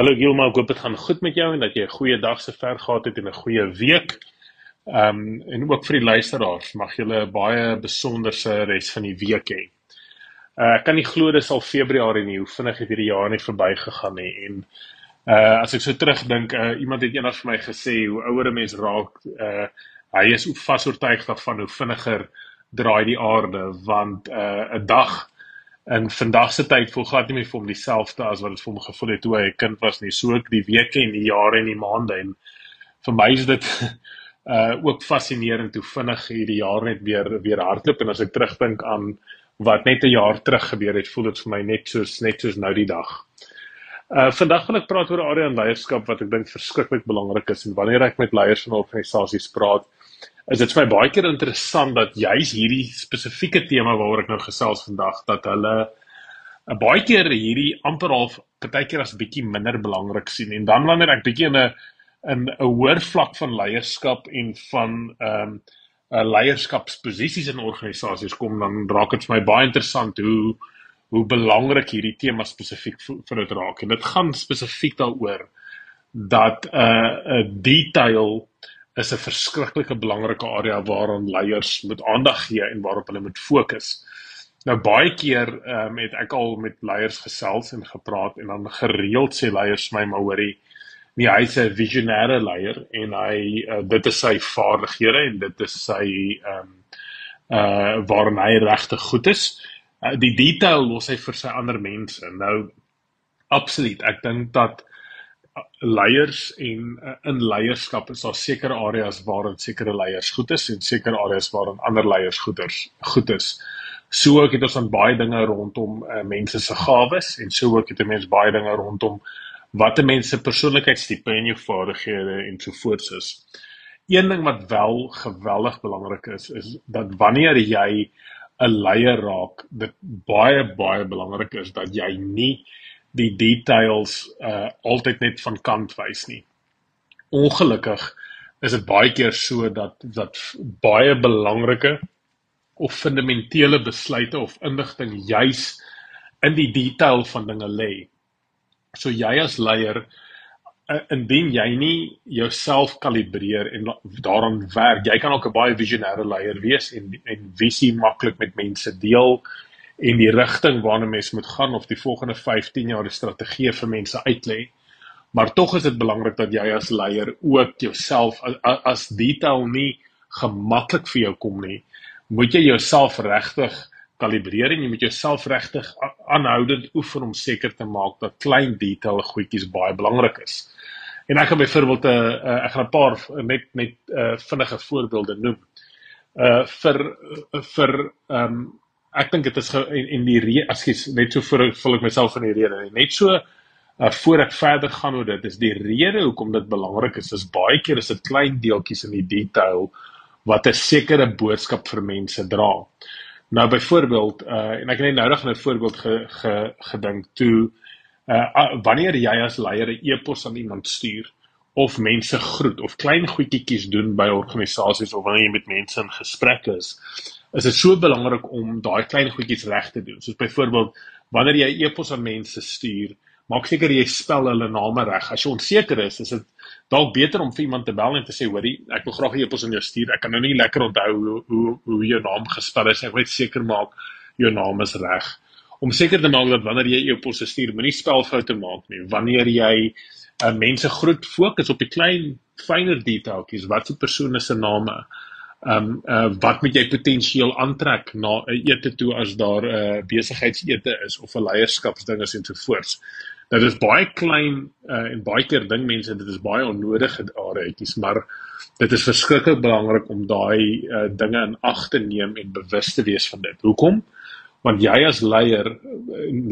Hallo Gilma, ek hoop dit gaan goed met jou en dat jy 'n goeie dag se ver gehad het en 'n goeie week. Ehm um, en ook vir die luisteraars, mag julle 'n baie besonderse res van die week hê. Uh, ek kan nie glo dis al Februarie nie, hoe vinnig het hierdie jaar net verbygegaan nie en uh as ek so terugdink, uh, iemand het eendag vir my gesê hoe ouer 'n mens raak, uh hy is vas oortuig daarvan hoe vinniger draai die aarde want uh, 'n dag in vandag se tyd voel glad nie meer vir hom dieselfde as wat dit vir hom gevoel het toe hy 'n kind was nie. So ook die weke en die jare en die maande en vir my is dit uh ook fascinerend hoe vinnig hierdie jaar net weer weer hardloop en as ek terugdink aan wat net 'n jaar terug gebeur het, voel dit vir my net soos net soos nou die dag. Uh vandag wil ek praat oor 'n area in leierskap wat ek dink verskriklik belangrik is en wanneer ek met leiers van organisasies praat, is dit vir my baie keer interessant dat juis hierdie spesifieke tema waaroor ek nou gesels vandag dat hulle 'n uh, baie keer hierdie amper half partykeer as bietjie minder belangrik sien. En dan wanneer ek bietjie in 'n in 'n hoër vlak van leierskap en van ehm um, uh, leierskapsposisies in organisasies kom dan raak dit vir my baie interessant hoe hoe belangrik hierdie tema spesifiek vir dit raak. En dit gaan spesifiek daaroor dat 'n uh, 'n detail is 'n verskriklike belangrike area waaraan leiers moet aandag gee en waarop hulle moet fokus. Nou baie keer ehm um, het ek al met leiers gesels en gepraat en dan gereeld sê leiers my maar hoorie nie hy's 'n visionêre leier en hy uh, dit is sy vaardighede en dit is sy ehm um, uh waarin hy regtig goed is. Uh, die detail los hy vir sy ander mense. Nou absoluut, ek dink dat leiers en uh, in leierskap is daar sekere areas waarin sekere leiers goed is en sekere areas waarin ander leiers goeders goed is. So ook het ons dan baie dinge rondom uh, mense se gawes en so ook het 'n mens baie dinge rondom wat 'n mens se persoonlikheidstipe en jou vaardighede en so voorts is. Een ding wat wel geweldig belangrik is is dat wanneer jy 'n leier raak, dit baie baie belangrik is dat jy nie die details uh altyd net van kant wys nie. Ongelukkig is dit baie keer so dat dat baie belangrike of fundamentele besluite of inligting juis in die detail van dinge lê. So jy as leier uh, indien jy nie jouself kalibreer en daaraan werk, jy kan ook 'n baie visionêre leier wees en en visie maklik met mense deel en die rigting waarna mens moet gaan of die volgende 15 jaar die strategie vir mense uitlê. Maar tog is dit belangrik dat jy as leier ook jouself as, as detail nie gemaklik vir jou kom nie. Moet jy jouself regtig kalibreer en jy moet jouself regtig aanhoudend oefen om seker te maak dat klein detail goedjies baie belangrik is. En ek gaan byvoorbeeld 'n uh, uh, ek gaan 'n paar net net uh, vinnige voorbeelde noem. Uh vir vir ehm um, ek dink dit is en, en die rede askies net so voor vul ek myself in die rede net so uh, voor ek verder gaan oor dit is die rede hoekom dit belangrik is is baie keer is dit klein deeltjies in die detail wat 'n sekere boodskap vir mense dra. Nou byvoorbeeld uh, en ek het net nou nog 'n voorbeeld ge, ge, gedink toe uh, wanneer jy as leier 'n e-pos aan iemand stuur of mense groet of klein goedjies doen by organisasies of wanneer jy met mense in gesprek is is dit so belangrik om daai klein goedjies reg te doen. Soos byvoorbeeld wanneer jy e-pos aan mense stuur, maak seker jy spel hulle name reg. As jy onseker is, is dit dalk beter om vir iemand te bel en te sê, "Hoorie, ek wil graag 'n e-pos aan jou stuur. Ek kan nou nie lekker onthou hoe hoe hoe jou naam gespel is. Ek wil seker maak jou naam is reg." Om seker te maak dat wanneer jy e-posse stuur, moenie spelfoute maak nie. Wanneer jy uh, mense groet, fokus op die klein fynere detailtjies. Wat is die persoon se name? Ehm um, uh, wat moet jy potensieel aantrek na 'n uh, ete toe as daar 'n uh, besigheidsete is of 'n leierskapsding is en so voort. Dit is baie klein uh, en baie keer ding mense dit is baie onnodige areetjies, maar dit is verskriklik belangrik om daai uh, dinge in ag te neem en bewus te wees van dit. Hoekom? Want jy as leier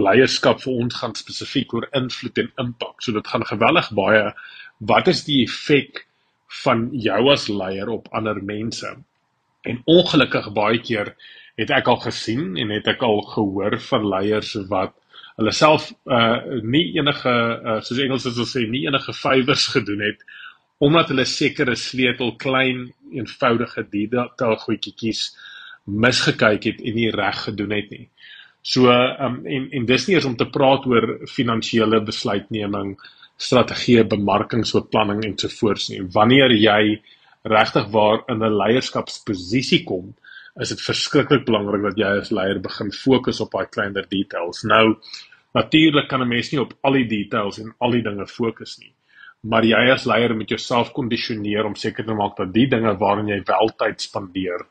leierskap vir ons gaan spesifiek oor invloed en impak. So dit gaan geweldig baie wat is die effek van jou as leier op ander mense. En ongelukkig baie keer het ek al gesien en het ek al gehoor van leiers wat hulle self uh nie enige uh, soos Engels sou sê nie enige favours gedoen het omdat hulle sekere sleutel klein eenvoudige detail goedjies misgekyk het en nie reg gedoen het nie. So um en en dis nie eens om te praat oor finansiële besluitneming strategie, bemarkingsbeplanning en so voort nie. Wanneer jy regtig waar in 'n leierskapsposisie kom, is dit verskriklik belangrik dat jy as leier begin fokus op daai kleiner details. Nou natuurlik kan 'n mens nie op al die details en al die dinge fokus nie. Maar jy as leier moet jouself kondisioneer om seker te maak dat die dinge waarin jy wel tyd spandeer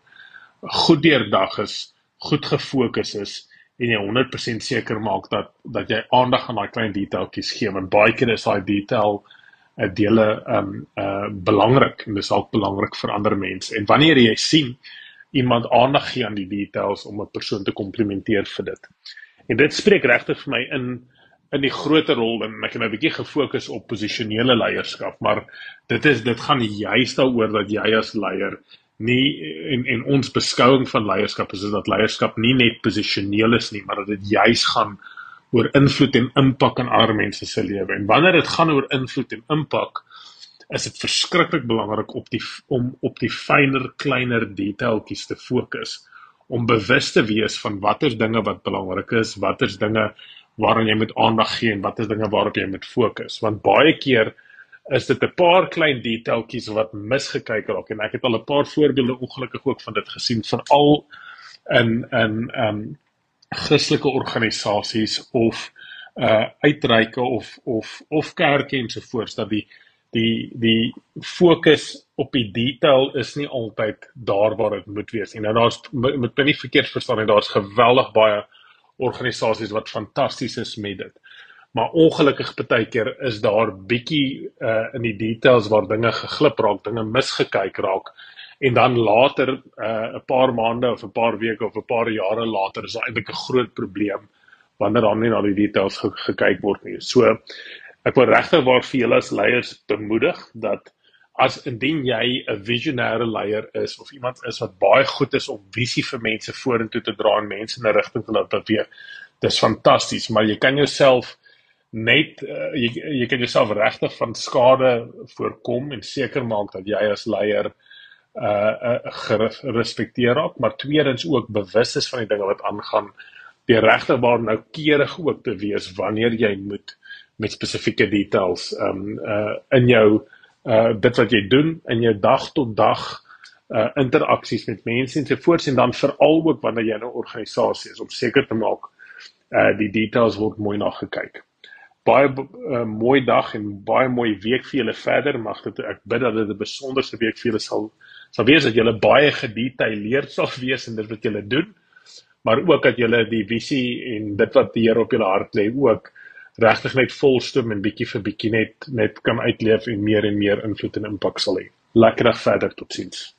goed deurdag is, goed gefokus is en jy 100% seker maak dat dat jy aandag aan daai klein detailtjies gee want baie keer is daai detail 'n uh, dele um uh belangrik en dis ook belangrik vir ander mense. En wanneer jy sien iemand aandag gee aan die details om 'n persoon te komplimenteer vir dit. En dit spreek regtig vir my in in die groter rol en ek het nou 'n bietjie gefokus op posisionele leierskap, maar dit is dit gaan juist daaroor dat jy as leier nie en en ons beskouing van leierskap is dat leierskap nie net posisioneel is nie, maar dat dit juis gaan oor invloed en impak in ander mense se lewe. En wanneer dit gaan oor invloed en impak, is dit verskriklik belangrik op die om op die fynere kleiner detailtjies te fokus om bewus te wees van watter dinge wat belangrik is, watter dinge waaraan jy moet aandag gee en watter dinge waarop jy moet fokus want baie keer is dit 'n paar klein detailtjies wat misgekyk raak en ek het al 'n paar voorbeelde ongelukkig ook van dit gesien veral in in um, Christelike organisasies of uh uitreike of of of kerke ensovoorts dat die die die fokus op die detail is nie altyd daar waar dit moet wees nie. Nou daar's met baie verkeerd verstaan en daar's geweldig baie organisasies wat fantasties is met dit. Maar ongelukkig baie keer is daar bietjie uh in die details waar dinge geglip raak, dinge misgekyk raak en dan later uh 'n paar maande of 'n paar weke of 'n paar jare later is daar eintlik 'n groot probleem wanneer dan nie na die details ge gekyk word nie. So ek wil regtig waar vir julle as leiers bemoedig dat as indien jy 'n visionêre leier is of iemand is wat baie goed is om visie vir mense vorentoe te dra en mense in 'n rigting te laat beweeg, dis fantasties, maar jy kan jouself net uh, jy jy kan jouself regtig van skade voorkom en seker maak dat jy as leier uh, uh gerespekteer raak, maar tweedens ook bewus is van die dinge wat aangaan, die regtig waar noukeurig ook te wees wanneer jy moet met spesifieke details um uh in jou uh dit wat jy doen in jou dag tot dag uh interaksies met mense en so voort en dan veral ook wanneer jy 'n organisasie is om seker te maak uh die details word mooi na gekyk. Baie uh, mooi dag en baie mooi week vir julle verder. Mag dit ek bid dat dit 'n besonderse week vir julle sal sal wees dat julle baie gedetailleerd sal wees in dit wat julle doen, maar ook dat julle die visie en dit wat die Here op julle hart lê ook regtig net volstom en bietjie vir bietjie net net kan uitleef en meer en meer invloed en impak sal hê. Lekker dag verder, totsiens.